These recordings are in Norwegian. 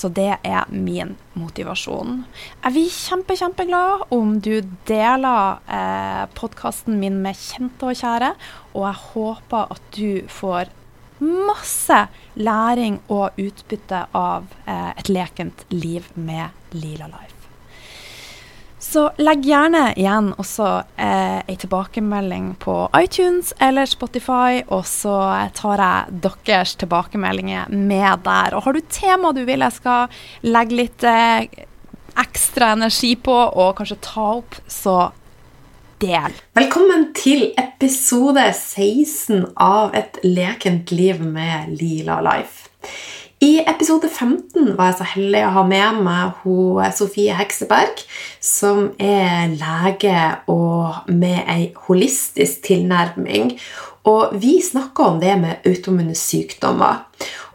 Så det er min motivasjon. Jeg blir kjempe, kjempeglad om du deler eh, podkasten min med kjente og kjære, og jeg håper at du får masse læring og utbytte av eh, et lekent liv med Lila Life. Så legg gjerne igjen også eh, ei tilbakemelding på iTunes eller Spotify, og så tar jeg deres tilbakemeldinger med der. Og har du tema du vil jeg skal legge litt eh, ekstra energi på, og kanskje ta opp, så del. Velkommen til episode 16 av Et lekent liv med Lila Life. I episode 15 var jeg så heldig å ha med meg hun, Sofie Hekseberg, som er lege og med ei holistisk tilnærming. Og vi snakka om det med autoimmune sykdommer.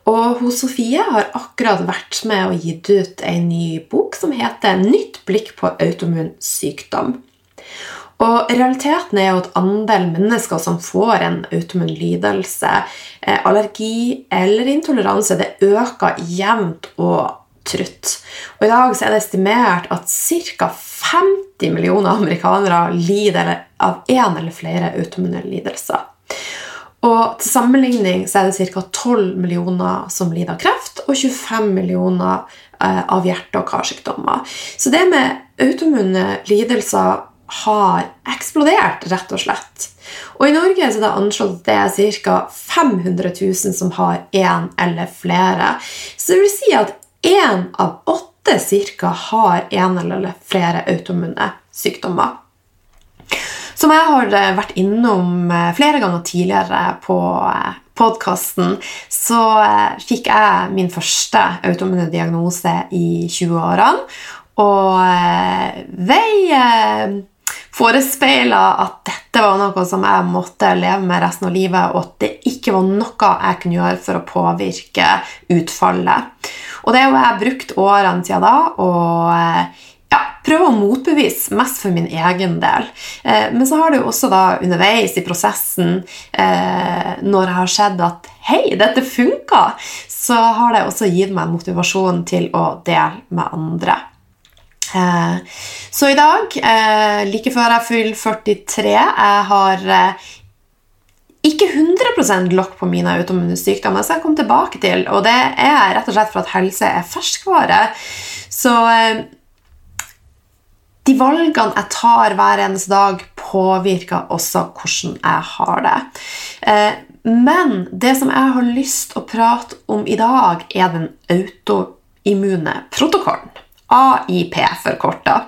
Og hun Sofie har akkurat vært med og gitt ut ei ny bok som heter 'Nytt blikk på autoimmun sykdom'. Og realiteten er jo at andelen mennesker som får en autoimmun lidelse, eh, allergi eller intoleranse, det øker jevnt og trutt. Og I dag er det estimert at ca. 50 millioner amerikanere lider av én eller flere autoimmune lidelser. Og Til sammenligning er det ca. 12 millioner som lider av kreft, og 25 millioner eh, av hjerte- og karsykdommer. Så det med autoimmune lidelser har eksplodert, rett og slett. Og I Norge er det anslått at det er ca. 500 000 som har én eller flere. Så det vil si at én av åtte cirka har én eller flere autoimmune sykdommer. Som jeg har eh, vært innom eh, flere ganger tidligere på eh, podkasten, så fikk jeg min første autoimmune diagnose i 20-årene. Og vei forespeila at dette var noe som jeg måtte leve med resten av livet, og at det ikke var noe jeg kunne gjøre for å påvirke utfallet. Og det har jeg brukt årene siden da og ja, prøve å motbevise, mest for min egen del. Eh, men så har det jo også da underveis i prosessen, eh, når jeg har sett at hei, dette funka, så har det også gitt meg motivasjon til å dele med andre. Eh, så i dag, eh, like før jeg fyller 43 Jeg har eh, ikke 100% lokk på mine autoimmune sykdommer, så jeg kom tilbake til. Og det er rett og slett for at helse er ferskvare. Så de valgene jeg tar hver eneste dag, påvirker også hvordan jeg har det. Men det som jeg har lyst til å prate om i dag, er den autoimmune protokollen. AIP forkorta.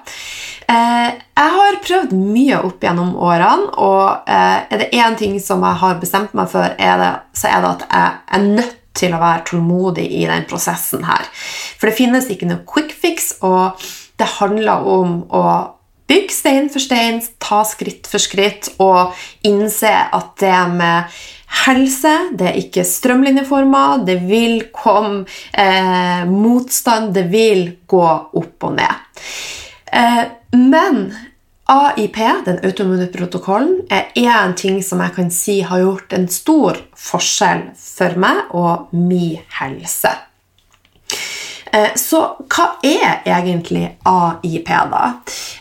Eh, jeg har prøvd mye opp gjennom årene, og eh, er det én ting som jeg har bestemt meg for, er det, så er det at jeg er nødt til å være tålmodig i den prosessen her. For det finnes ikke noe quick fix, og det handler om å bygge stein for stein, ta skritt for skritt og innse at det med helse. Det er ikke strømlinjeformer. Det vil komme eh, motstand. Det vil gå opp og ned. Eh, men AIP, den automune protokollen, er én ting som jeg kan si har gjort en stor forskjell for meg og min helse. Eh, så hva er egentlig AIP, da?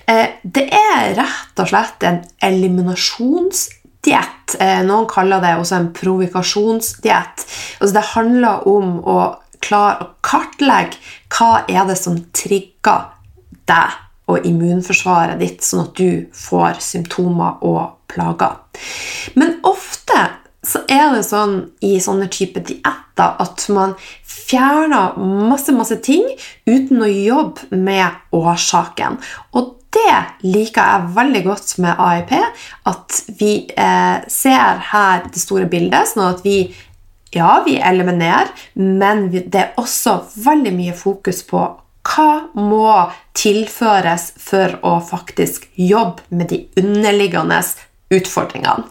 Eh, det er rett og slett en eliminasjonsdiett. Eh, noen kaller det også en provokasjonsdiett. Altså det handler om å klare å kartlegge hva er det som trigger deg og immunforsvaret ditt, sånn at du får symptomer og plager. Men ofte så er det sånn i sånne type dietter at man fjerner masse, masse ting uten å jobbe med årsaken. Og det liker jeg veldig godt med AIP. At vi eh, ser her det store bildet, sånn at vi ja, vi eliminerer, men det er også veldig mye fokus på hva må tilføres for å faktisk jobbe med de underliggende utfordringene.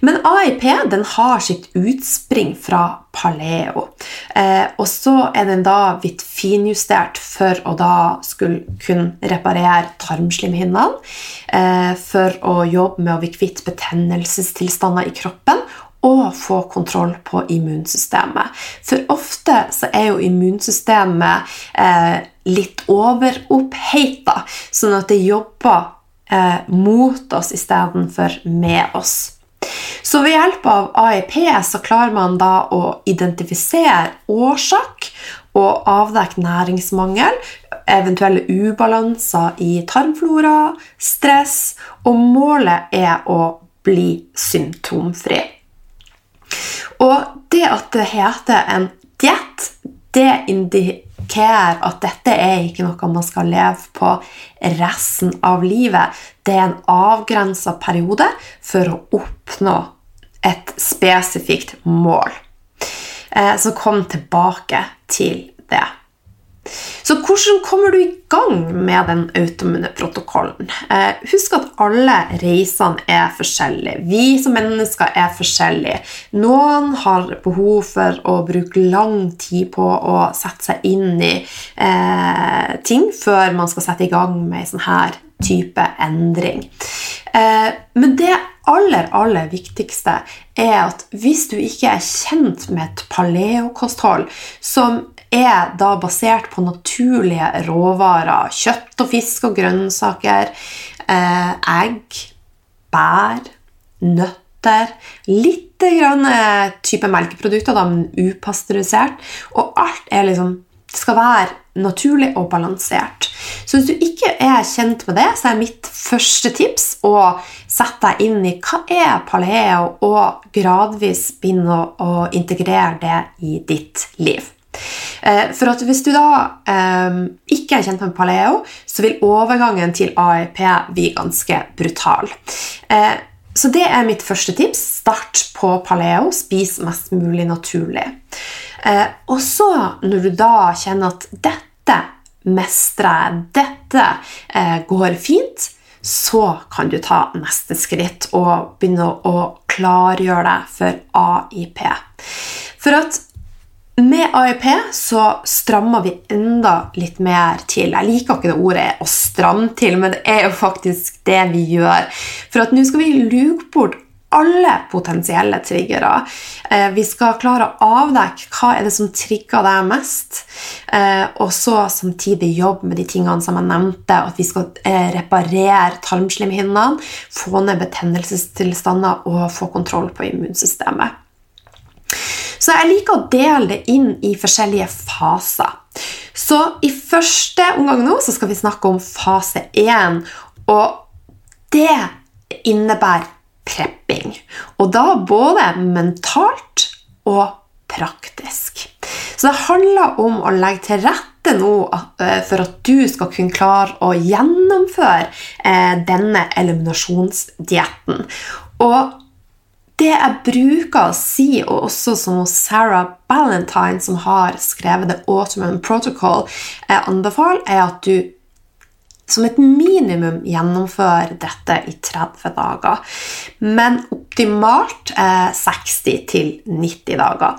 Men AIP den har sitt utspring fra paleo. Eh, og så er den da blitt finjustert for å da skulle kunne reparere tarmslimhinnene. Eh, for å jobbe med å bli kvitt betennelsestilstander i kroppen og få kontroll på immunsystemet. For ofte så er jo immunsystemet eh, litt overoppheita, sånn at det jobber eh, mot oss istedenfor med oss. Så ved hjelp av AIP så klarer man da å identifisere årsak og avdekke næringsmangel, eventuelle ubalanser i tarmflora, stress, og målet er å bli symptomfri. Og det at det heter en diett, det indikerer at dette er ikke noe man skal leve på resten av livet. Det er en avgrensa periode for å oppnå et spesifikt mål. Eh, så kom tilbake til det. Så hvordan kommer du i gang med den autoimmune protokollen? Eh, husk at alle reisene er forskjellige. Vi som mennesker er forskjellige. Noen har behov for å bruke lang tid på å sette seg inn i eh, ting før man skal sette i gang med en sånn her type endring. Eh, men det aller, aller viktigste er at hvis du ikke er kjent med et paleokosthold som er da basert på naturlige råvarer. Kjøtt og fisk og grønnsaker, eh, egg, bær, nøtter. Litt grann type melkeprodukter, da, men upasteurisert. Og alt er liksom skal være naturlig og balansert. Så hvis du ikke er kjent med det, så er mitt første tips å sette deg inn i hva er paleo, og gradvis begynne å integrere det i ditt liv. Eh, for at Hvis du da um, ikke er kjent med paleo, så vil overgangen til AIP bli ganske brutal. Uh, så det er mitt første tips. Start på paleo. Spis mest mulig naturlig. Og så, når du da kjenner at dette mestrer jeg, dette går fint, så kan du ta neste skritt og begynne å klargjøre deg for AIP. For at med AIP så strammer vi enda litt mer til. Jeg liker ikke det ordet 'å stramme til', men det er jo faktisk det vi gjør. For at nå skal vi luke bort alle potensielle triggere. Eh, vi skal klare å avdekke hva er det som trigger deg mest, eh, og så samtidig jobbe med de tingene som jeg nevnte. At vi skal eh, reparere tarmslimhinnene, få ned betennelsestilstander og få kontroll på immunsystemet. Så jeg liker å dele det inn i forskjellige faser. Så i første omgang nå så skal vi snakke om fase 1, og det innebærer prepping. Og da både mentalt og praktisk. Så det handler om å legge til rette nå eh, for at du skal kunne klare å gjennomføre eh, denne eliminasjonsdietten. Og det jeg bruker å si, og også som Sarah Ballantyne, som har skrevet The Autumn Protocol, jeg anbefaler, er at du som et minimum gjennomfører dette i 30 dager. Men optimalt eh, 60 90 dager.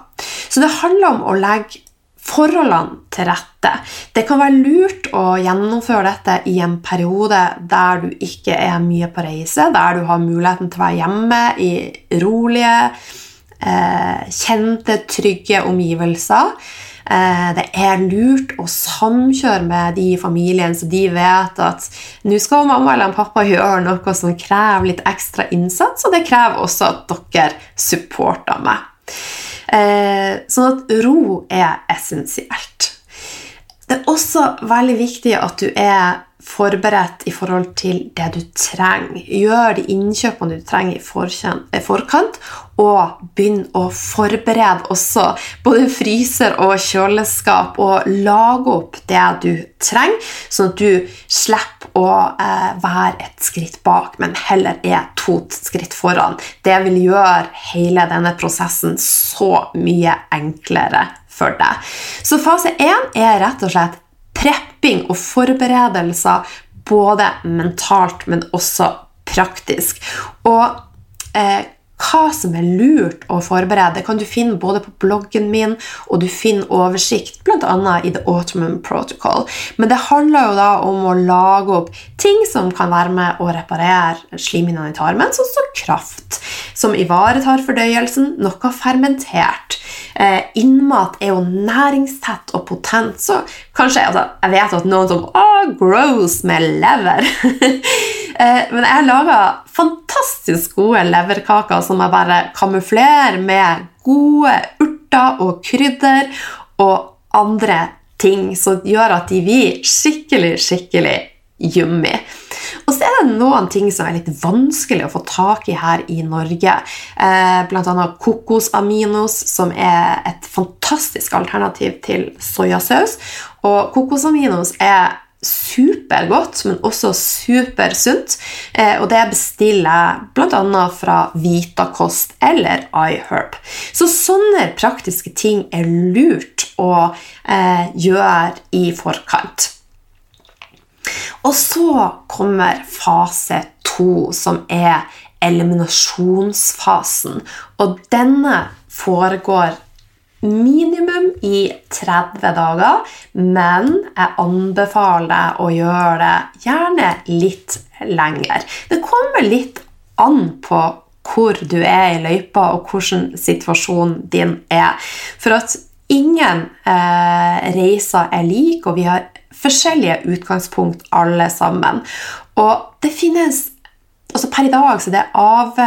Så det handler om å legge forholdene til rette. Det kan være lurt å gjennomføre dette i en periode der du ikke er mye på reise, der du har muligheten til å være hjemme i rolige, eh, kjente, trygge omgivelser. Eh, det er lurt å samkjøre med de i familien, så de vet at nå skal mamma eller pappa gjøre noe som krever litt ekstra innsats, og det krever også at dere supporter meg. Eh, sånn at ro er essensielt. Det er også veldig viktig at du er forberedt i forhold til det du trenger. Gjør de innkjøpene du trenger i forkant, og begynn å forberede også både fryser og kjøleskap, og lage opp det du trenger, sånn at du slipper å eh, være et skritt bak, men heller er to skritt foran. Det vil gjøre hele denne prosessen så mye enklere for deg. Så fase én er rett og slett prepping og forberedelser både mentalt, men også praktisk. Og eh, hva som er lurt å forberede, kan du finne både på bloggen min, og du finner oversikt bl.a. i The Autumn Protocol. Men det handler jo da om å lage opp ting som kan være med å reparere slimhinnene i tarmen, sånn som kraft, som ivaretar fordøyelsen, noe fermentert. Eh, innmat er jo næringstett og potent, så kanskje altså, Jeg vet at noen som Å, gross med lever! eh, men jeg lager fantastisk gode leverkaker som jeg bare kamuflerer med gode urter og krydder og andre ting som gjør at de blir skikkelig, skikkelig yummy. Og så er det noen ting som er litt vanskelig å få tak i her i Norge. Eh, Bl.a. kokosamino's, som er et fantastisk alternativ til soyasaus. Og kokosamino's er supergodt, men også supersunt. Eh, og det bestiller jeg bl.a. fra Vitakost eller iHerb. Så sånne praktiske ting er lurt å eh, gjøre i forkant. Og så kommer fase to, som er eliminasjonsfasen. Og denne foregår minimum i 30 dager, men jeg anbefaler deg å gjøre det gjerne litt lenger. Det kommer litt an på hvor du er i løypa, og hvordan situasjonen din er. For at ingen eh, reiser er like, og vi har forskjellige utgangspunkt alle sammen. Og det finnes altså Per i dag så det er av,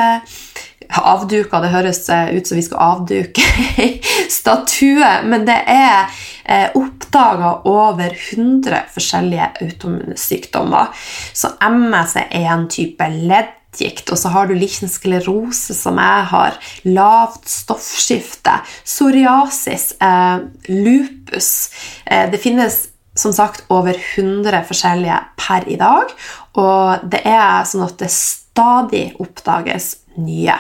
avduka Det høres ut som vi skal avduke statue, men det er eh, oppdaga over 100 forskjellige autoimmunsykdommer. Så MS er en type leddgikt, og så har du liten sklerose, som jeg har, lavt stoffskifte, psoriasis, eh, lupus eh, Det finnes som sagt over 100 forskjellige per i dag. Og det er sånn at det stadig oppdages nye.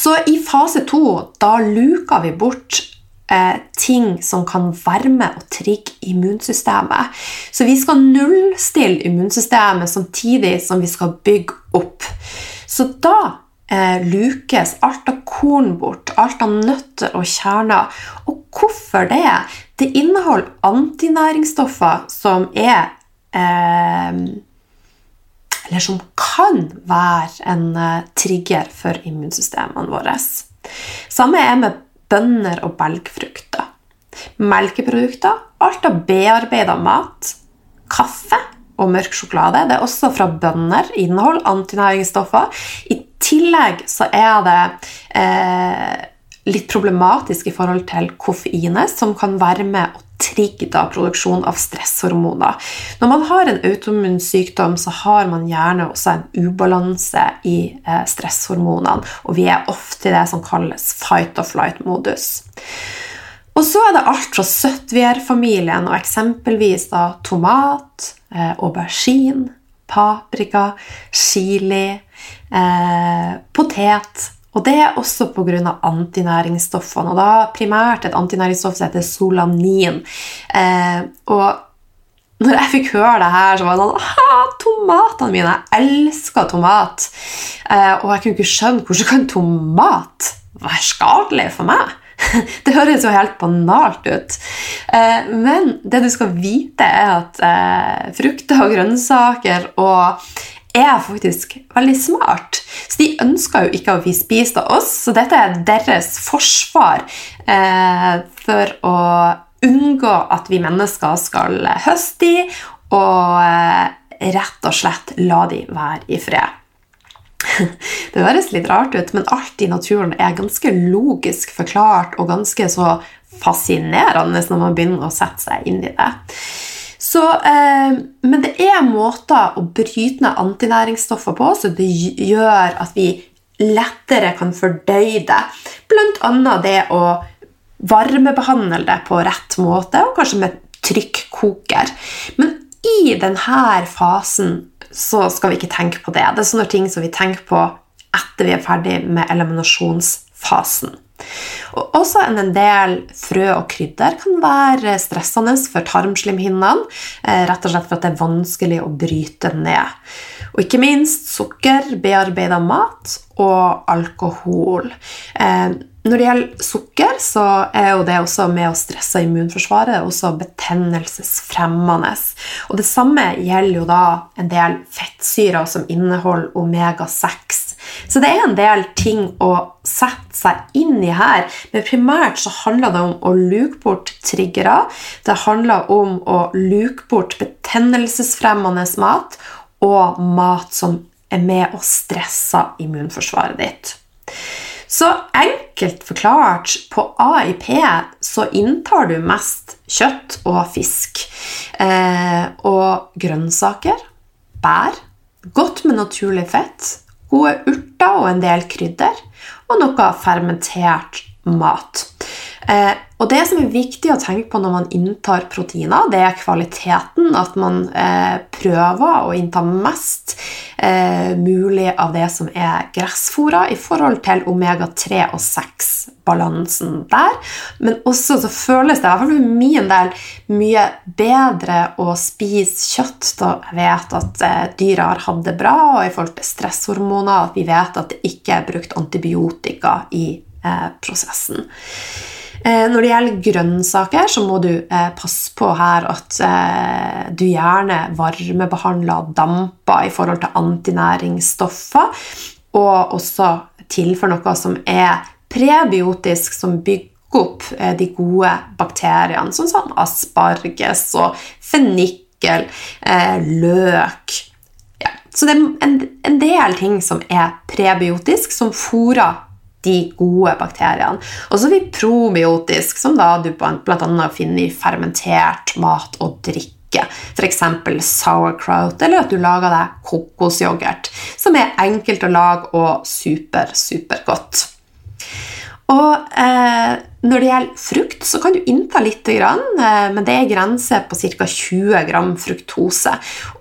Så i fase to da luker vi bort eh, ting som kan varme og trigge immunsystemet. Så vi skal nullstille immunsystemet samtidig som vi skal bygge opp. Så da eh, lukes alt av korn bort, alt av nøtter og kjerner. Og hvorfor det? Det inneholder antinæringsstoffer som er eh, Eller som kan være en eh, trigger for immunsystemene våre. Samme er med bønner og belgfrukter. Melkeprodukter, alt av bearbeida mat, kaffe og mørk sjokolade. Det er også fra bønner. innhold antinæringsstoffer. I tillegg så er det eh, litt problematisk i forhold til koffeinet, som kan være med å trigge da produksjon av stresshormoner. Når man har en autoimmun sykdom, så har man gjerne også en ubalanse i eh, stresshormonene, og vi er ofte i det som kalles fight or flight-modus. Og så er det alt fra søttvierfamilien og eksempelvis da tomat, eh, aubergine, paprika, chili, eh, potet og det er også pga. antinæringsstoffene. Og da primært et antinæringsstoff som heter solanin. Eh, og når jeg fikk høre det her, så var det sånn Tomatene mine! Jeg elsker tomat. Eh, og jeg kunne ikke skjønne hvordan kan tomat være skadelig for meg? Det høres jo helt banalt ut. Eh, men det du skal vite, er at eh, frukter og grønnsaker og er faktisk veldig smart. Så de ønsker jo ikke å bli spist av oss, så dette er deres forsvar eh, for å unngå at vi mennesker skal høste de, og eh, rett og slett la de være i fred. Det høres litt rart ut, men alt i naturen er ganske logisk forklart og ganske så fascinerende når man begynner å sette seg inn i det. Så, eh, men det er måter å bryte ned antinæringsstoffer på så det gjør at vi lettere kan fordøye det. Blant annet det å varmebehandle det på rett måte, og kanskje med trykkoker. Men i denne fasen så skal vi ikke tenke på det. Det er sånne ting som vi tenker på etter vi er ferdig med eliminasjonsfasen. Og også en del frø og krydder kan være stressende for tarmslimhinnene. Eh, rett og slett for at det er vanskelig å bryte ned. Og ikke minst sukker, bearbeida mat og alkohol. Eh, når det gjelder sukker, så er jo det også med å stresse immunforsvaret også betennelsesfremmende. Og det samme gjelder jo da en del fettsyrer som inneholder omega-6. Så det er en del ting å sette seg inn i her, men primært så handler det om å luke bort triggere. Det handler om å luke bort betennelsesfremmende mat og mat som er med å stresse immunforsvaret ditt. Så enkelt forklart, på AIP så inntar du mest kjøtt og fisk. Eh, og grønnsaker, bær, godt med naturlig fett, gode urter og en del krydder, og noe fermentert mat. Eh, og det som er viktig å tenke på når man inntar proteiner, det er kvaliteten. At man eh, prøver å innta mest eh, mulig av det som er gressfora i forhold til omega-3 og 6-balansen der. Men også så føles det, for min del, mye bedre å spise kjøtt da jeg vet at eh, dyra har hatt det bra, og i forhold til stresshormoner, at vi vet at det ikke er brukt antibiotika i eh, prosessen. Eh, når det gjelder grønnsaker, så må du eh, passe på her at du gjerne varmebehandler damper i forhold til antinæringsstoffer, og også tilfører noe som er prebiotisk, som bygger opp de gode bakteriene, sånn som asparges og fennikel, løk ja. Så det er en, en del ting som er prebiotisk, som fôrer de gode bakteriene. Og så har vi probiotisk, som da du bl.a. finner i fermentert mat og drikke. F.eks. sauerkraut, eller at du lager deg kokosyoghurt, som er enkelt å lage og super, supergodt. Og eh, når det gjelder frukt, så kan du innta litt, eh, men det er grense på ca. 20 gram fruktose.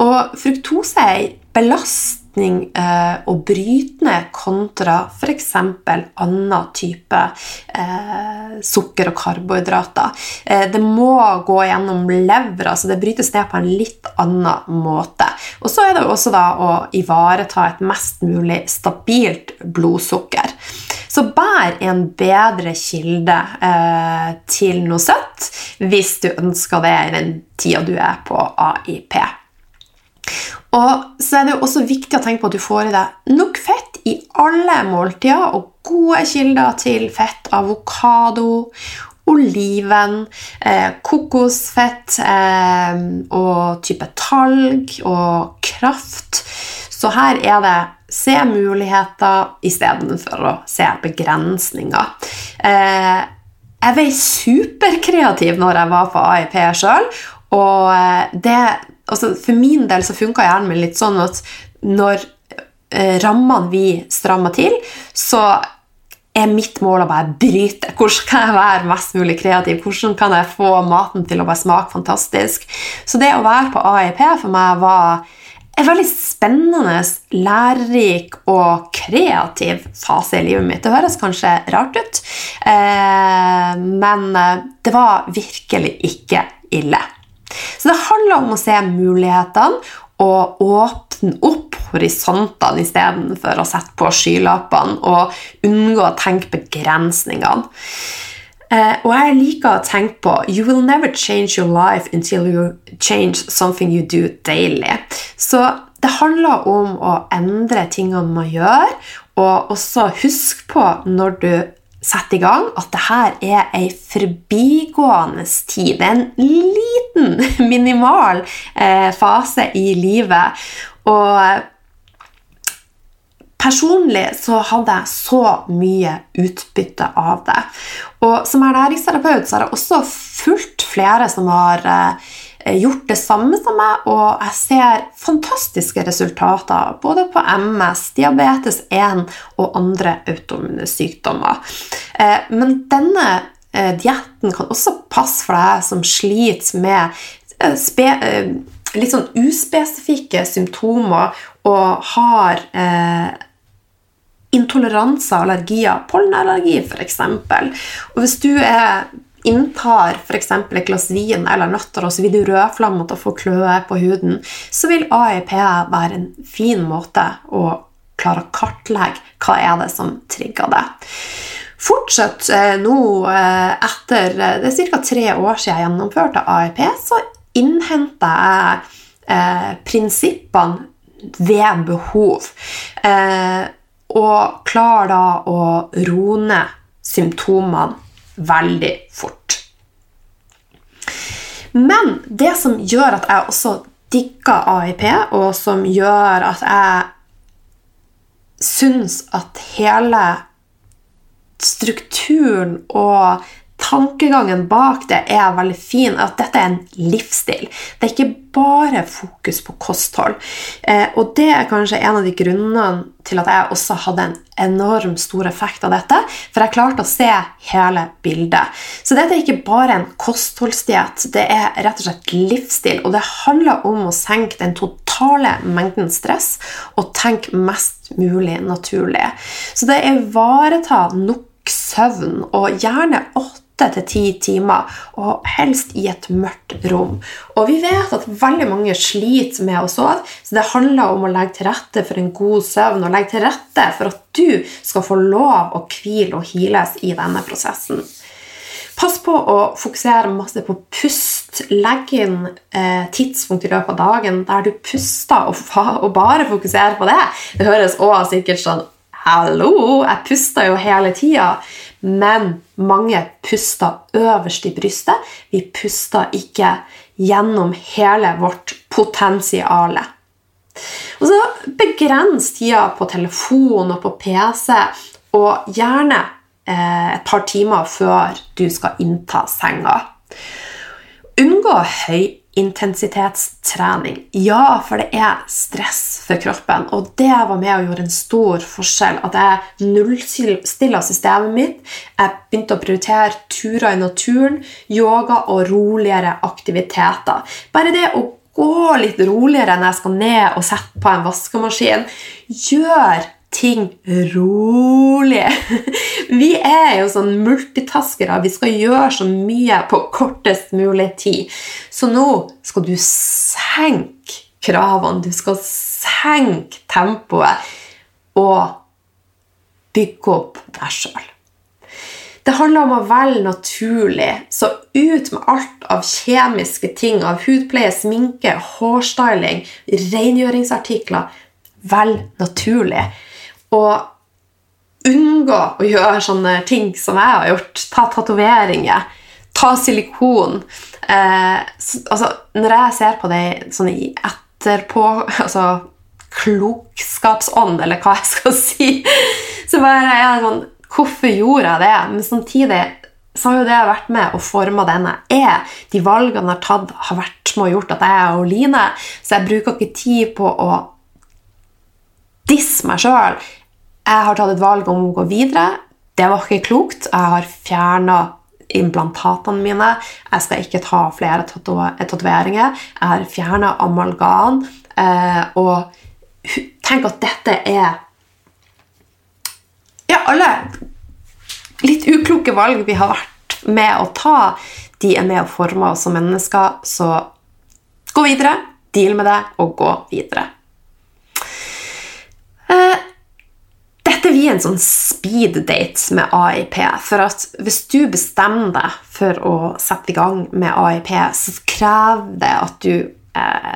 Og fruktose er en belastning eh, å bryte ned kontra f.eks. annen type eh, sukker og karbohydrater. Eh, det må gå gjennom levra, så det brytes ned på en litt annen måte. Og så er det også da å ivareta et mest mulig stabilt blodsukker. Så bær en bedre kilde eh, til noe søtt hvis du ønsker det i den tida du er på AIP. Og så er det jo også viktig å tenke på at du får i deg nok fett i alle måltider, og gode kilder til fett. Avokado, oliven, eh, kokosfett eh, og type talg og kraft. Så her er det se muligheter istedenfor å se begrensninger. Eh, jeg ble superkreativ når jeg var på AIP sjøl, og eh, det altså For min del så funka hjernen min litt sånn at når eh, rammene vi strammer til, så er mitt mål å bare bryte. Hvordan kan jeg være mest mulig kreativ? Hvordan kan jeg få maten til å bare smake fantastisk? Så det å være på AIP for meg var en veldig spennende, lærerik og kreativ fase i livet mitt. Det høres kanskje rart ut, eh, men eh, det var virkelig ikke ille. Så det handler om å se mulighetene og åpne opp horisontene istedenfor å sette på skylappene og unngå å tenke begrensningene. Uh, og jeg liker å tenke på You will never change your life until you change something you do daily. Så det handler om å endre tingene man gjør, og også husk på når du setter i gang, at det her er ei forbigående tid. Det er en liten, minimal eh, fase i livet. Og Personlig så hadde jeg så mye utbytte av det. Og som ernæringsterapeut så har jeg også fulgt flere som har eh, gjort det samme som meg, og jeg ser fantastiske resultater både på MS, diabetes 1 og andre autoimmune sykdommer. Eh, men denne eh, dietten kan også passe for deg som sliter med litt sånn uspesifikke symptomer og har intoleranser, allergier, pollenallergi f.eks. Og hvis du er, inntar f.eks. et glass vin eller nøtter, og så vil du rødflammet og få kløe på huden, så vil AIP være en fin måte å klare å kartlegge hva er det som trigger det. Fortsatt eh, nå, eh, etter eh, det er ca. tre år siden jeg gjennomførte AIP, så innhenter jeg prinsippene ved behov. Eh, og klarer da å roe ned symptomene veldig fort. Men det som gjør at jeg også digger AIP, og som gjør at jeg syns at hele strukturen og tankegangen bak det er veldig fin. At dette er en livsstil. Det er ikke bare fokus på kosthold. Eh, og det er kanskje en av de grunnene til at jeg også hadde en enorm stor effekt av dette. For jeg klarte å se hele bildet. Så dette er ikke bare en kostholdsdiett. Det er rett og slett livsstil. Og det handler om å senke den totale mengden stress og tenke mest mulig naturlig. Så det er ivareta nok søvn, og gjerne åtte åtte til ti timer, og helst i et mørkt rom. Og vi vet at veldig mange sliter med å sove, så det handler om å legge til rette for en god søvn og legge til rette for at du skal få lov å hvile og hiles i denne prosessen. Pass på å fokusere masse på pust. Legg inn eh, tidspunkt i løpet av dagen der du puster, og, og bare fokusere på det. Det høres også sikkert sånn Hallo! Jeg puster jo hele tida. Men mange puster øverst i brystet. Vi puster ikke gjennom hele vårt potensial. Og så begrens tida på telefon og på PC, og gjerne eh, et par timer før du skal innta senga. Unngå høy intensitetstrening. Ja, for det er stress for kroppen, og det var med og gjorde en stor forskjell. At jeg nullstilla systemet mitt. Jeg begynte å prioritere turer i naturen, yoga og roligere aktiviteter. Bare det å gå litt roligere når jeg skal ned og sette på en vaskemaskin, gjør ting rolig. Vi er jo sånn multitaskere. Vi skal gjøre så mye på kortest mulig tid. Så nå skal du senke kravene, du skal senke tempoet og bygge opp deg sjøl. Det handler om å velge naturlig, så ut med alt av kjemiske ting, av hudpleie, sminke, hårstyling, rengjøringsartikler. Velg naturlig. Og unngå å gjøre sånne ting som jeg har gjort. Ta tatoveringer. Ta silikon. Eh, så, altså, når jeg ser på det sånn i etterpå altså, Klokskapsånd, eller hva jeg skal si, så bare er jeg sånn Hvorfor gjorde jeg det? Men samtidig så har jo det jeg har vært med og forma den jeg er. De valgene jeg har tatt, har vært med og gjort at jeg er Oline. Så jeg bruker ikke tid på å disse meg sjøl. Jeg har tatt et valg om å gå videre. Det var ikke klokt. Jeg har fjerna implantatene mine. Jeg skal ikke ta flere tatoveringer. Jeg har fjerna amalgam. Eh, og tenk at dette er Ja, alle litt ukloke valg vi har vært med å ta, de er med å forme oss som mennesker. Så gå videre, deal med det, og gå videre. Eh, blir en sånn speed-date med AIP. For at hvis du bestemmer deg for å sette i gang med AIP, så krever det at du eh,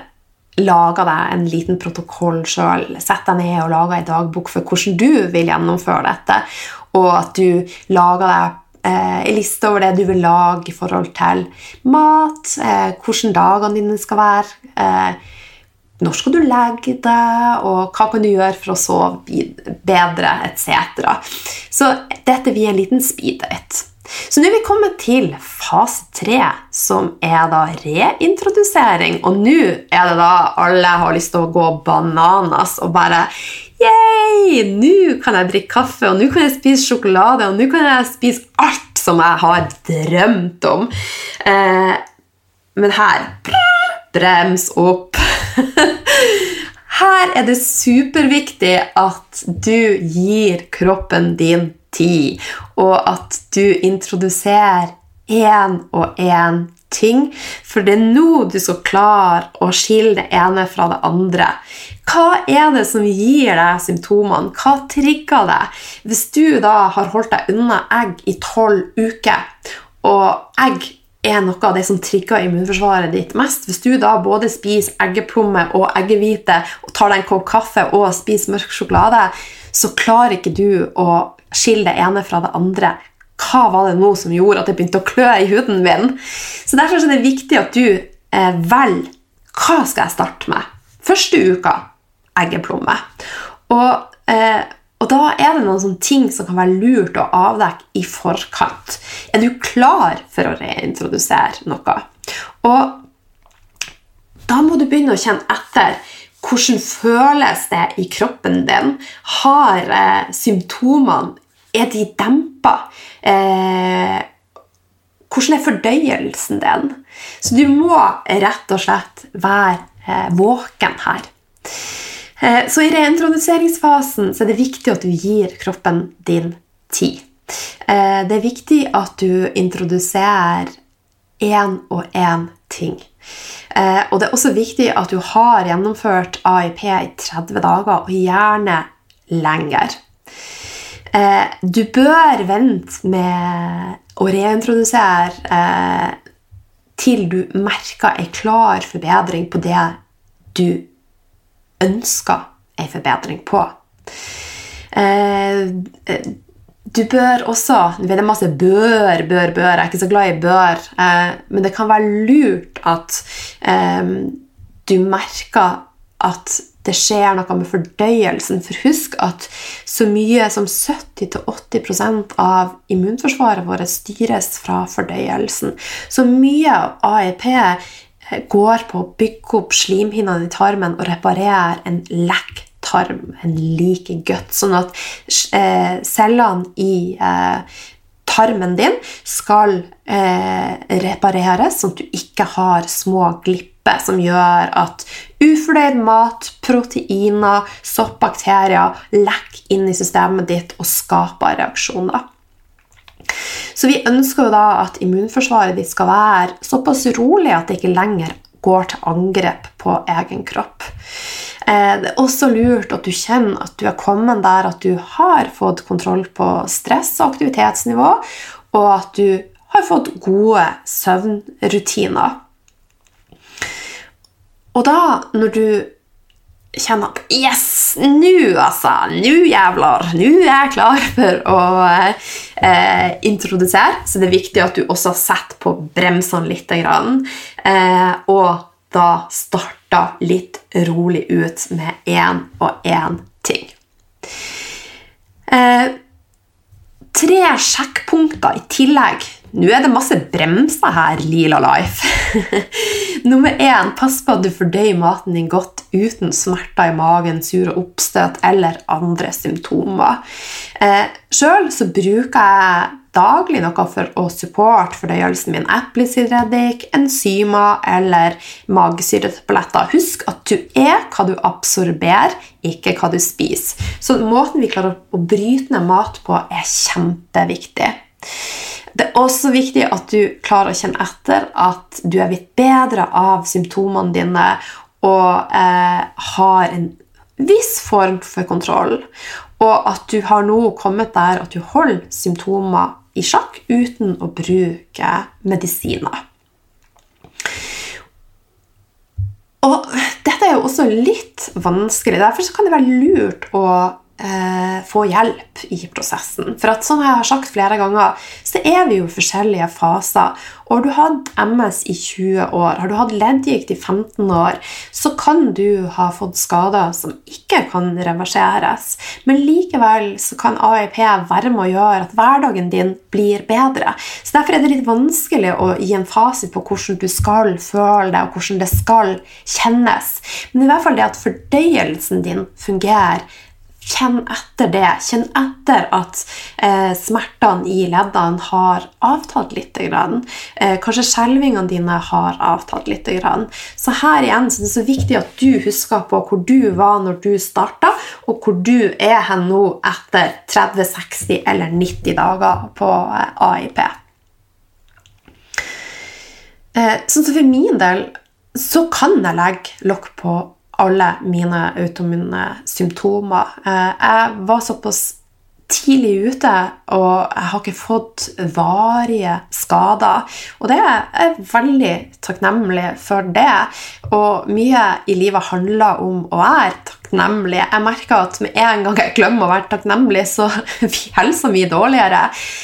lager deg en liten protokoll sjøl. Sett deg ned og lager en dagbok for hvordan du vil gjennomføre dette. Og at du lager deg eh, en liste over det du vil lage i forhold til mat, eh, hvordan dagene dine skal være, eh, når skal du legge deg, og hva kan du gjøre for å sove bedre, etc. Så dette blir en liten speed-date. Så nå er vi kommet til fase tre, som er da reintrodusering. Og nå er det da alle har lyst til å gå bananas og bare Yay! Nå kan jeg drikke kaffe, og nå kan jeg spise sjokolade, og nå kan jeg spise alt som jeg har drømt om. Eh, men her Brems opp. Her er det superviktig at du gir kroppen din tid, og at du introduserer én og én ting. For det er nå du skal klare å skille det ene fra det andre. Hva er det som gir deg symptomene? Hva trigger deg? Hvis du da har holdt deg unna egg i tolv uker, og egg er noe av det som trigger immunforsvaret ditt mest. Hvis du da både spiser eggeplomme og eggehvite og tar deg en kopp kaffe og spiser mørk sjokolade, så klarer ikke du å skille det ene fra det andre. Hva var det nå som gjorde at det begynte å klø i huden min? Så Derfor er det viktig at du eh, velger hva skal jeg starte med. Første uka eggeplomme. Og eh, og da er det noen sånne ting som kan være lurt å avdekke i forkant. Er du klar for å reintrodusere noe? Og da må du begynne å kjenne etter. Hvordan føles det i kroppen din? Har eh, symptomene Er de dempa? Eh, hvordan er fordøyelsen din? Så du må rett og slett være eh, våken her. Eh, så i reintroduseringsfasen er det viktig at du gir kroppen din tid. Eh, det er viktig at du introduserer én og én ting. Eh, og det er også viktig at du har gjennomført AIP i 30 dager, og gjerne lenger. Du bør vente med å reintrodusere til du merker en klar forbedring på det du ønsker en forbedring på. Eh, du bør også Det er masse bør, bør, bør. Jeg er ikke så glad i bør. Eh, men det kan være lurt at eh, du merker at det skjer noe med fordøyelsen. For husk at så mye som 70-80% av immunforsvaret vårt styres fra fordøyelsen. Så mye av AEP går på å bygge opp slimhinnene i tarmen og reparere en lekk tarm, en like gutt, sånn at eh, cellene i eh, tarmen din skal eh, repareres, sånn at du ikke har små glipper som gjør at ufordøyd mat, proteiner, soppbakterier lekker inn i systemet ditt og skaper reaksjoner. Så vi ønsker jo da at immunforsvaret ditt skal være såpass rolig at det ikke lenger går til angrep på egen kropp. Eh, det er også lurt at du kjenner at du er kommet der at du har fått kontroll på stress- og aktivitetsnivå, og at du har fått gode søvnrutiner. Og da, når du kjenner at Yes! Nå, altså! Nå, jævler! Nå er jeg klar for å eh, introdusere. Så det er viktig at du også setter på bremsene litt. Eh, og da starter litt rolig ut med én og én ting. Eh, tre sjekkpunkter i tillegg nå er det masse bremser her, Lila Life. Nummer én, pass på at du fordøyer maten din godt uten smerter i magen, sure oppstøt eller andre symptomer. Eh, Sjøl bruker jeg daglig noe for å supporte fordøyelsen min. Eplesidereddik, enzymer eller magesyretabletter. Husk at du er hva du absorberer, ikke hva du spiser. Så måten vi klarer å bryte ned mat på, er kjempeviktig. Det er også viktig at du klarer å kjenne etter at du er blitt bedre av symptomene dine og eh, har en viss form for kontroll. Og at du har nå kommet der at du holder symptomer i sjakk uten å bruke medisiner. Og dette er jo også litt vanskelig. Derfor kan det være lurt å eh, få hjelp i prosessen. For at, som jeg har sagt flere ganger, så er vi jo i forskjellige faser. Og har du hatt MS i 20 år, har du hatt leddgikt i 15 år, så kan du ha fått skader som ikke kan reverseres. Men likevel så kan AIP være med å gjøre at hverdagen din blir bedre. Så Derfor er det litt vanskelig å gi en fasit på hvordan du skal føle deg, og hvordan det skal kjennes. Men i hvert fall det at fordøyelsen din fungerer Kjenn etter det. Kjenn etter at eh, smertene i leddene har avtatt litt. Eh, kanskje skjelvingene dine har avtatt litt. Så her igjen så er det så viktig at du husker på hvor du var når du starta, og hvor du er hen nå etter 30, 60 eller 90 dager på AIP. Eh, så for min del så kan jeg legge lokk på alle mine automune symptomer. Eh, jeg var såpass tidlig ute, og jeg har ikke fått varige skader. Og det er jeg veldig takknemlig for det. Og mye i livet handler om å være takknemlig. Jeg merker at med en gang jeg glemmer å være takknemlig, så blir helsa mi dårligere.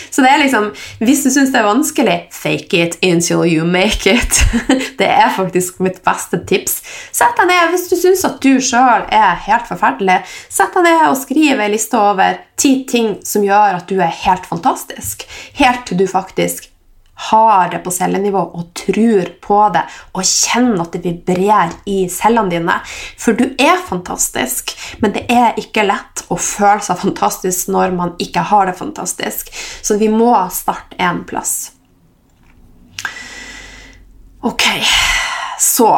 Så det er liksom Hvis du syns det er vanskelig, fake it until you make it. Det er faktisk mitt beste tips. Sett deg ned hvis du syns at du sjøl er helt forferdelig. Sett deg ned og skriv ei liste over ti ting som gjør at du er helt fantastisk. Helt til du faktisk har det på cellenivå og tror på det og kjenner at det vibrerer i cellene dine. For du er fantastisk, men det er ikke lett å føle seg fantastisk når man ikke har det fantastisk. Så vi må starte en plass. Ok, så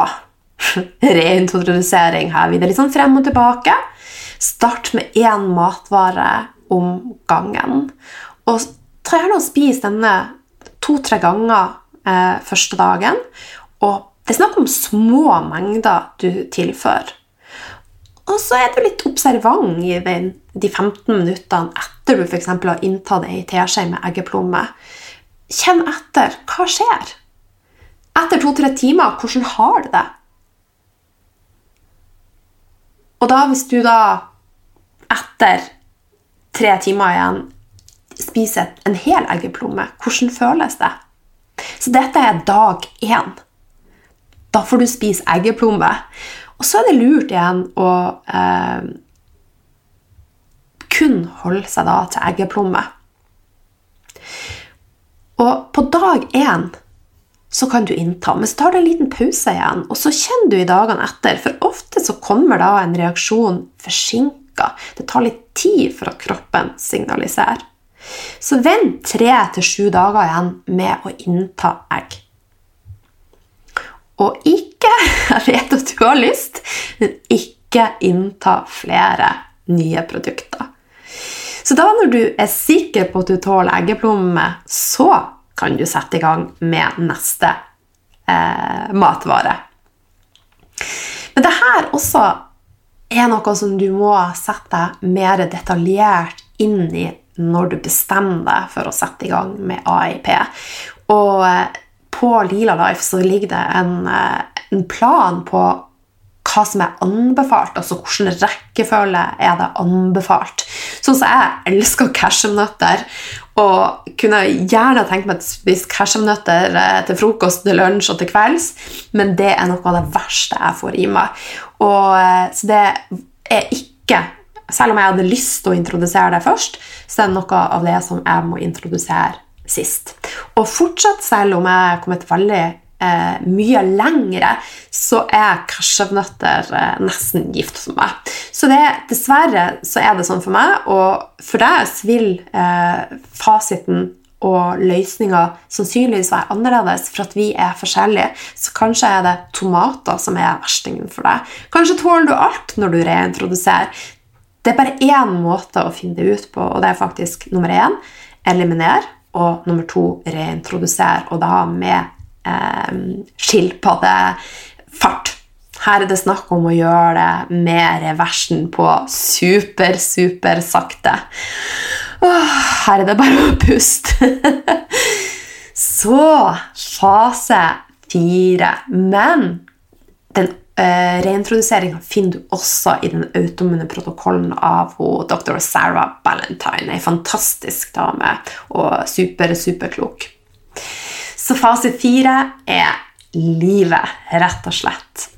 reintrodusering her. Vi er litt sånn frem og tilbake. Start med én matvare om gangen. Og ta gjerne og spis denne to-tre ganger eh, første dagen. Og det er snakk om små mengder du tilfører. Og så er du litt observant i den, de 15 minuttene etter du f.eks. har inntatt ei teskje med eggeplomme. Kjenn etter. Hva skjer? Etter to-tre timer, hvordan har du det? Og da, hvis du da etter tre timer igjen spise en hel eggeplomme, hvordan føles det? Så dette er dag én. Da får du spise eggeplomme. Og så er det lurt igjen å eh, kun holde seg da til eggeplomme. Og på dag én så kan du innta, men så tar du en liten pause igjen, og så kjenner du i dagene etter. For ofte så kommer da en reaksjon forsinka. Det tar litt tid for at kroppen signaliserer. Så vent tre til sju dager igjen med å innta egg. Og ikke Jeg vet at du har lyst, men ikke innta flere nye produkter. Så da når du er sikker på at du tåler eggeplomme, så kan du sette i gang med neste eh, matvare. Men det her også er noe som du må sette deg mer detaljert inn i når du bestemmer deg for å sette i gang med AIP. Og eh, på Lila Life så ligger det en, eh, en plan på hva som er anbefalt, altså hvilken rekkefølge er det anbefalt. Sånn som jeg elsker cashewnøtter, og kunne gjerne tenkt meg å spise cashewnøtter eh, til frokost, til lunsj og til kvelds, men det er noe av det verste jeg får i meg. Og, så det er ikke selv om jeg hadde lyst til å introdusere det først, så er det noe av det som jeg må introdusere sist. Og fortsatt, selv om jeg er kommet veldig eh, mye lengre, så er kasjevnøtter eh, nesten gift for meg. Så det, dessverre så er det sånn for meg, og for deg vil eh, fasiten og løsninger sannsynligvis være annerledes for at vi er forskjellige. Så kanskje er det tomater som er verstingen for deg. Kanskje tåler du alt når du reintroduserer. Det er bare én måte å finne det ut på, og det er faktisk nummer én eliminere, og nummer to reintrodusere, og da med eh, skilpaddefart. Her er det snakk om å gjøre det med reversen på super, super sakte. her er det bare å puste. Så fase fire. Men den eh, reintroduseringa finner du også i den automune protokollen av dr. Sarah Ballantyne. Ei fantastisk dame og super, superklok. Så fase fire er livet, rett og slett.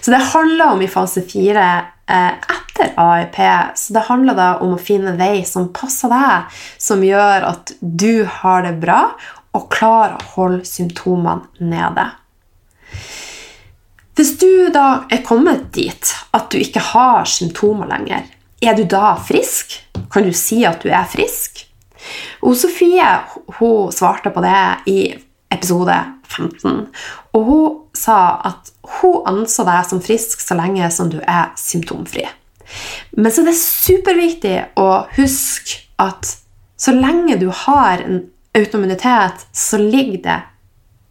Så det handler om i fase fire eh, etter AIP. Så det handler da om å finne en vei som passer deg, som gjør at du har det bra og klarer å holde symptomene nede. Hvis du da er kommet dit at du ikke har symptomer lenger, er du da frisk? Kan du si at du er frisk? Og Sofie hun svarte på det i episode 15. Og hun sa at hun anså deg som frisk så lenge som du er symptomfri. Men så er det superviktig å huske at så lenge du har en autoimmunitet, så ligger det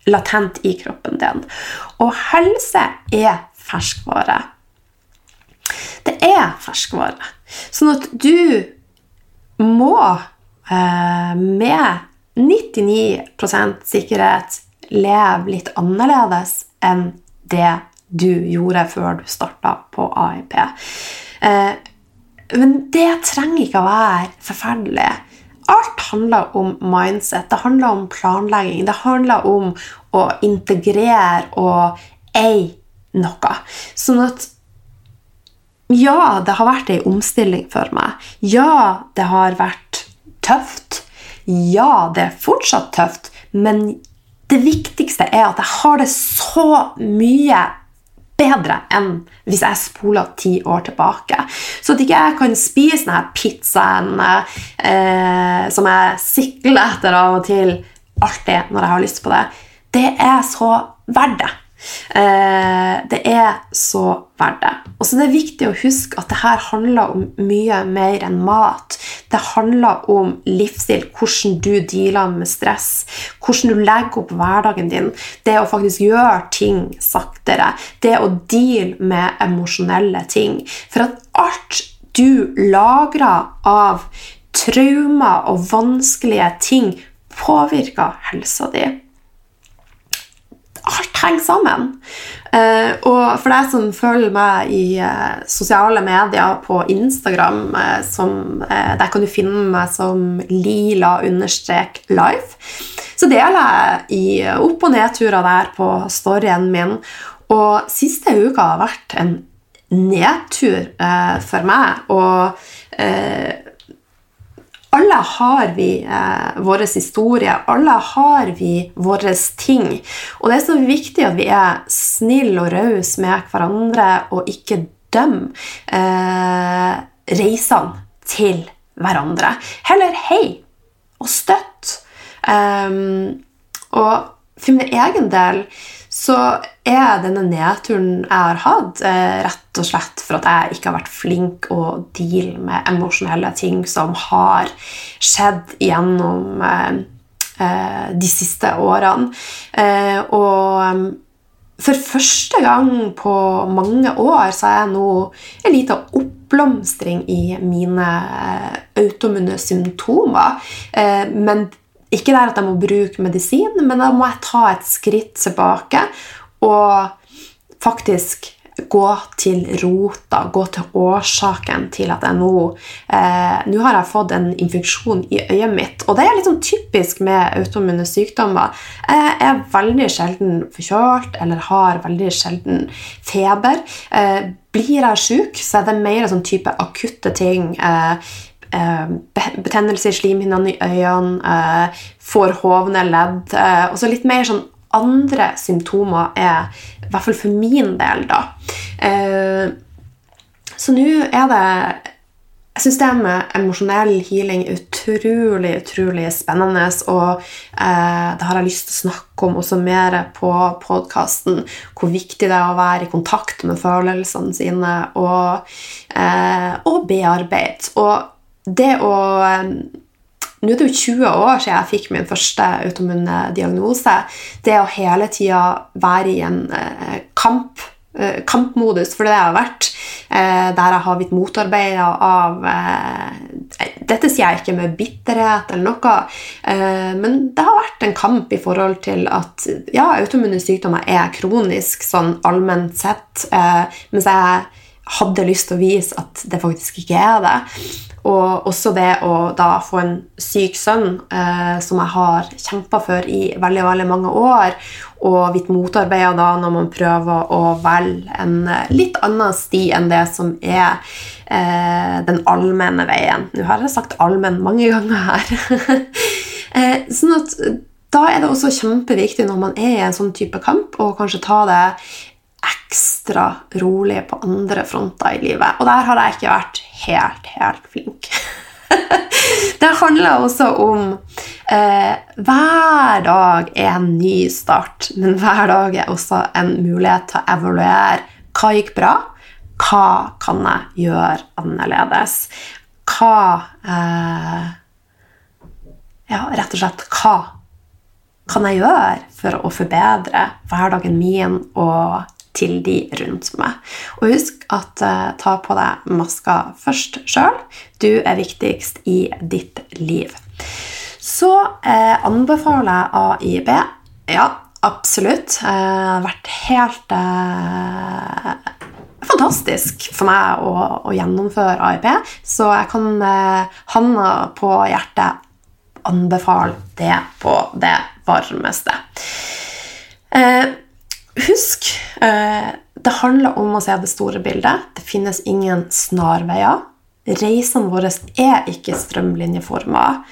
latent i kroppen din. Og helse er ferskvare. Det er ferskvare. Sånn at du må eh, med 99% sikkerhet leve litt annerledes enn det du gjorde før du starta på AIP. Eh, men det trenger ikke å være forferdelig. Alt handler om mindset, det handler om planlegging, det handler om å integrere og eie noe. Sånn at ja, det har vært ei omstilling for meg. Ja, det har vært tøft. Ja, det er fortsatt tøft, men det viktigste er at jeg har det så mye bedre enn hvis jeg spoler ti år tilbake. Så at ikke jeg kan spise denne pizzaen eh, som jeg sikler etter av og til alltid når jeg har lyst på det, det er så verdt det. Eh, det er så verdt det. Og så er det viktig å huske at det her handler om mye mer enn mat. Det handler om livsstil, hvordan du dealer med stress, hvordan du legger opp hverdagen din. Det å faktisk gjøre ting saktere. Det å deale med emosjonelle ting. For at alt du lagrer av traumer og vanskelige ting, påvirker helsa di alt henger sammen. Uh, og for deg som følger meg i uh, sosiale medier på Instagram, uh, som, der kan du finne meg som lila-life, så deler jeg i opp- og nedturer der på storyen min. Og siste uka har vært en nedtur for meg. Og alle har vi eh, vår historie, alle har vi våre ting. Og det er så viktig at vi er snille og rause med hverandre og ikke dømmer eh, reisene til hverandre. Heller hei og støtt. Um, og for min egen del så er denne nedturen jeg har hatt, eh, rett og slett for at jeg ikke har vært flink å deale med emosjonelle ting som har skjedd gjennom eh, eh, de siste årene. og for første gang på mange år så er jeg nå en liten oppblomstring i mine automune symptomer. Men ikke der at jeg må bruke medisin, men da må jeg ta et skritt tilbake og faktisk gå til rota, gå til årsaken til at jeg nå eh, Nå har jeg fått en infeksjon i øyet mitt, og det er litt sånn typisk med autoimmune sykdommer. Jeg er veldig sjelden forkjølt eller har veldig sjelden feber. Eh, blir jeg syk, så er det mer sånn type akutte ting. Eh, betennelse i slimhinnene i øynene, eh, får hovne ledd eh, Og så litt mer sånn andre symptomer er, i hvert fall for min del, da. Så nå er det jeg syns det med emosjonell healing er utrolig utrolig spennende. Og eh, det har jeg lyst til å snakke om også mer på podkasten. Hvor viktig det er å være i kontakt med følelsene sine og, eh, og bearbeide. Og det å nå er det jo 20 år siden jeg fikk min første autoimmune diagnose. Det å hele tida være i en eh, kamp, eh, kampmodus, for det har vært, eh, der jeg har blitt motarbeida av dette sier jeg ikke med bitterhet eller noe, men det har vært en kamp i forhold til at ja, autoimmune sykdommer er kronisk sånn allment sett, mens jeg hadde lyst til å vise at det faktisk ikke er det. Og også det å da få en syk sønn, eh, som jeg har kjempa for i veldig veldig mange år, og blitt motarbeida da når man prøver å velge en eh, litt annen sti enn det som er eh, den allmenne veien. Nå har jeg sagt allmenn mange ganger her. eh, sånn at da er det også kjempeviktig når man er i en sånn type kamp, å kanskje ta det ekstra rolig på andre fronter i livet. Og der har jeg ikke vært helt, helt flink. det handler også om eh, Hver dag er en ny start, men hver dag er også en mulighet til å evaluere hva gikk bra, hva kan jeg gjøre annerledes, hva eh, Ja, rett og slett hva kan jeg gjøre for å forbedre hverdagen min og til de rundt meg. Og husk at uh, ta på deg maska først sjøl. Du er viktigst i ditt liv. Så uh, anbefaler jeg AIB. Ja, absolutt. Uh, det har vært helt fantastisk for meg å, å, gjennomføre AIP, så jeg kan hånda på hjertet anbefale det på det varmeste. Eh, husk eh, det handler om å se det store bildet. Det finnes ingen snarveier. Reisene våre er ikke strømlinjeformer.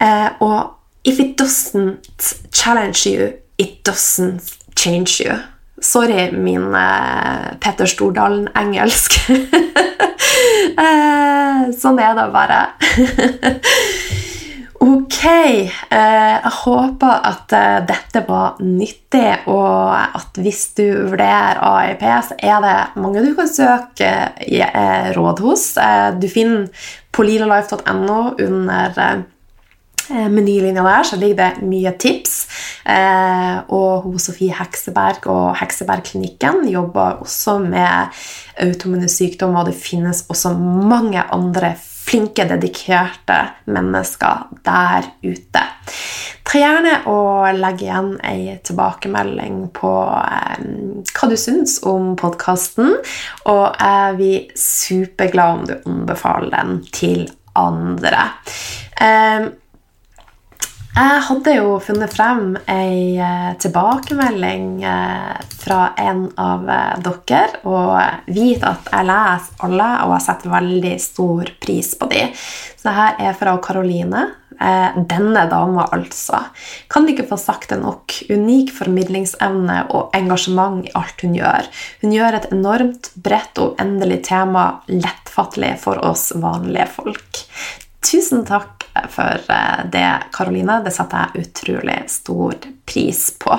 Eh, og if it doesn't challenge you, it doesn't change you. Sorry, min eh, Petter Stordalen-engelsk. sånn er det bare. Ok. Eh, jeg håper at eh, dette var nyttig, og at hvis du vurderer AIP, så er det mange du kan søke eh, råd hos. Du finner på lilalife.no under menylinja der så ligger det mye tips. og hun Sofie Hekseberg og Heksebergklinikken jobber også med autoimmune sykdommer, og det finnes også mange andre flinke, dedikerte mennesker der ute. Ta gjerne og legg igjen ei tilbakemelding på eh, hva du syns om podkasten, og jeg blir superglad om du anbefaler den til andre. Eh, jeg hadde jo funnet frem ei eh, tilbakemelding eh, fra en av eh, dere, og vit at jeg leser alle, og jeg setter veldig stor pris på de. Så her er fra Karoline. Denne dama, altså. Kan ikke få sagt det nok. Unik formidlingsevne og engasjement i alt hun gjør. Hun gjør et enormt bredt og endelig tema lettfattelig for oss vanlige folk. Tusen takk for eh, det, Karoline. Det satte jeg utrolig stor pris på.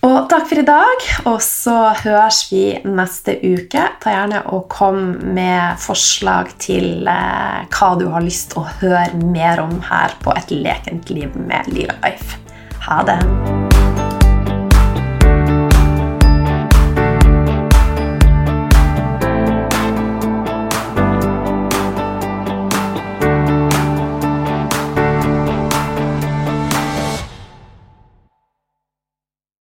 Og takk for i dag, og så høres vi neste uke. Ta gjerne og kom med forslag til eh, hva du har lyst til å høre mer om her på Et lekent liv med Lila Life. Ha det!